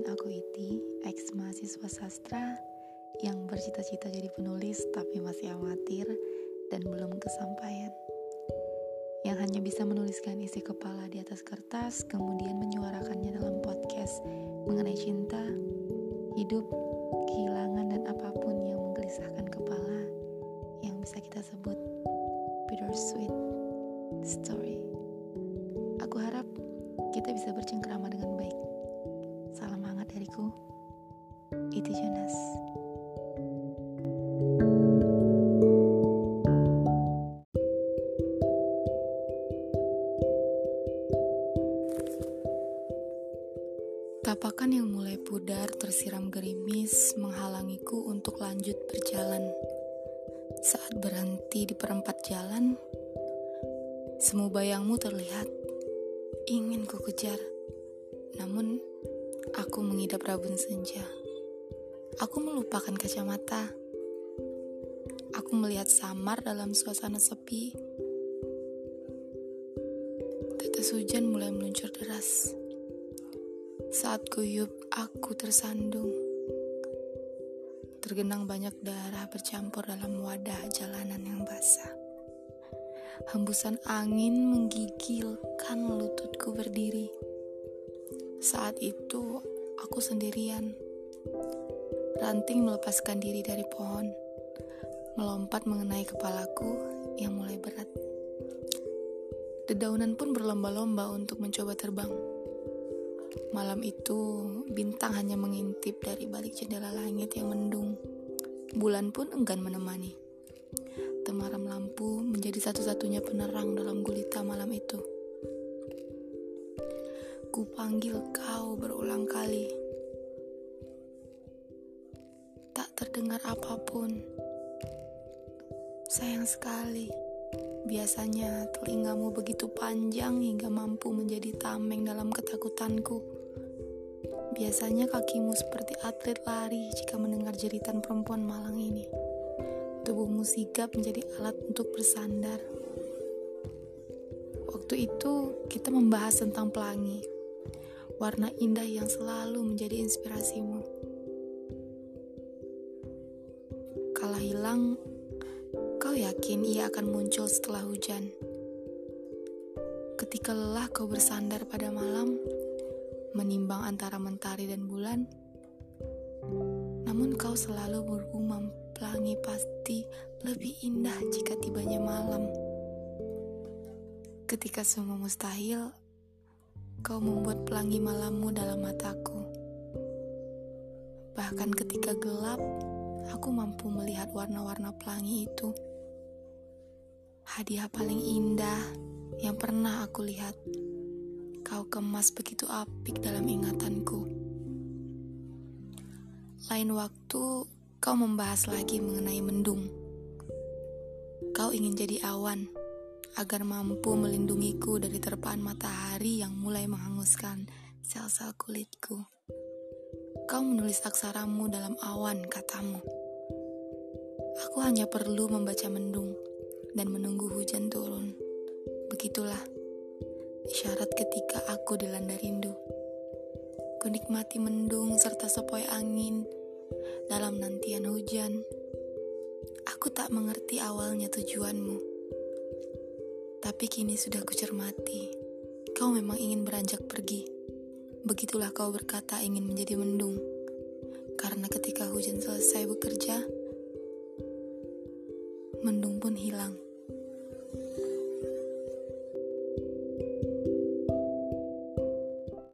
Kenalin aku Iti, ex mahasiswa sastra yang bercita-cita jadi penulis tapi masih amatir dan belum kesampaian. Yang hanya bisa menuliskan isi kepala di atas kertas kemudian menyuarakannya dalam podcast mengenai cinta, hidup, kehilangan dan apa pun yang menggelisahkan kepala yang bisa kita sebut bittersweet story. Aku harap kita bisa bercengkrama dengan baik. Dariku. Itu Jonas. Tapakan yang mulai pudar tersiram gerimis menghalangiku untuk lanjut berjalan. Saat berhenti di perempat jalan, semu bayangmu terlihat. Ingin ku kejar, namun aku mengidap rabun senja. Aku melupakan kacamata. Aku melihat samar dalam suasana sepi. Tetes hujan mulai meluncur deras. Saat kuyup, aku tersandung. Tergenang banyak darah bercampur dalam wadah jalanan yang basah. Hembusan angin menggigilkan lututku berdiri. Saat itu, aku sendirian. Ranting melepaskan diri dari pohon, melompat mengenai kepalaku yang mulai berat. Dedaunan pun berlomba-lomba untuk mencoba terbang Malam itu, bintang hanya mengintip dari balik jendela langit yang mendung. Bulan pun enggan menemani. Temaram lampu menjadi satu-satunya penerang dalam gulita malam itu. Ku panggil kau berulang kali. Tak terdengar apa pun. Sayang sekali. Biasanya telingamu begitu panjang hingga mampu menjadi tameng dalam ketakutanku. Biasanya kakimu seperti atlet lari jika mendengar jeritan perempuan malang ini. Tubuhmu sigap menjadi alat untuk bersandar. Waktu itu kita membahas tentang pelangi, warna indah yang selalu menjadi inspirasimu. Kala hilang, Kau yakin ia akan muncul setelah hujan? Ketika lelah kau bersandar pada malam, menimbang antara mentari dan bulan, namun kau selalu bergumam pelangi pasti lebih indah jika tibanya malam. Ketika semua mustahil, kau membuat pelangi malammu dalam mataku. Bahkan ketika gelap, aku mampu melihat warna-warna pelangi itu hadiah paling indah yang pernah aku lihat. Kau kemas begitu apik dalam ingatanku. Lain waktu, kau membahas lagi mengenai mendung. Kau ingin jadi awan agar mampu melindungiku dari terpaan matahari yang mulai menghanguskan sel-sel kulitku. Kau menulis aksaramu dalam awan, katamu. Aku hanya perlu membaca mendung dan menunggu hujan turun. Begitulah isyarat ketika aku dilanda rindu. Kunikmati mendung serta sepoi angin dalam nantian hujan. Aku tak mengerti awalnya tujuanmu. Tapi kini sudah kucermati. Kau memang ingin beranjak pergi. Begitulah kau berkata ingin menjadi mendung. Karena ketika hujan selesai bekerja, mendung pun hilang.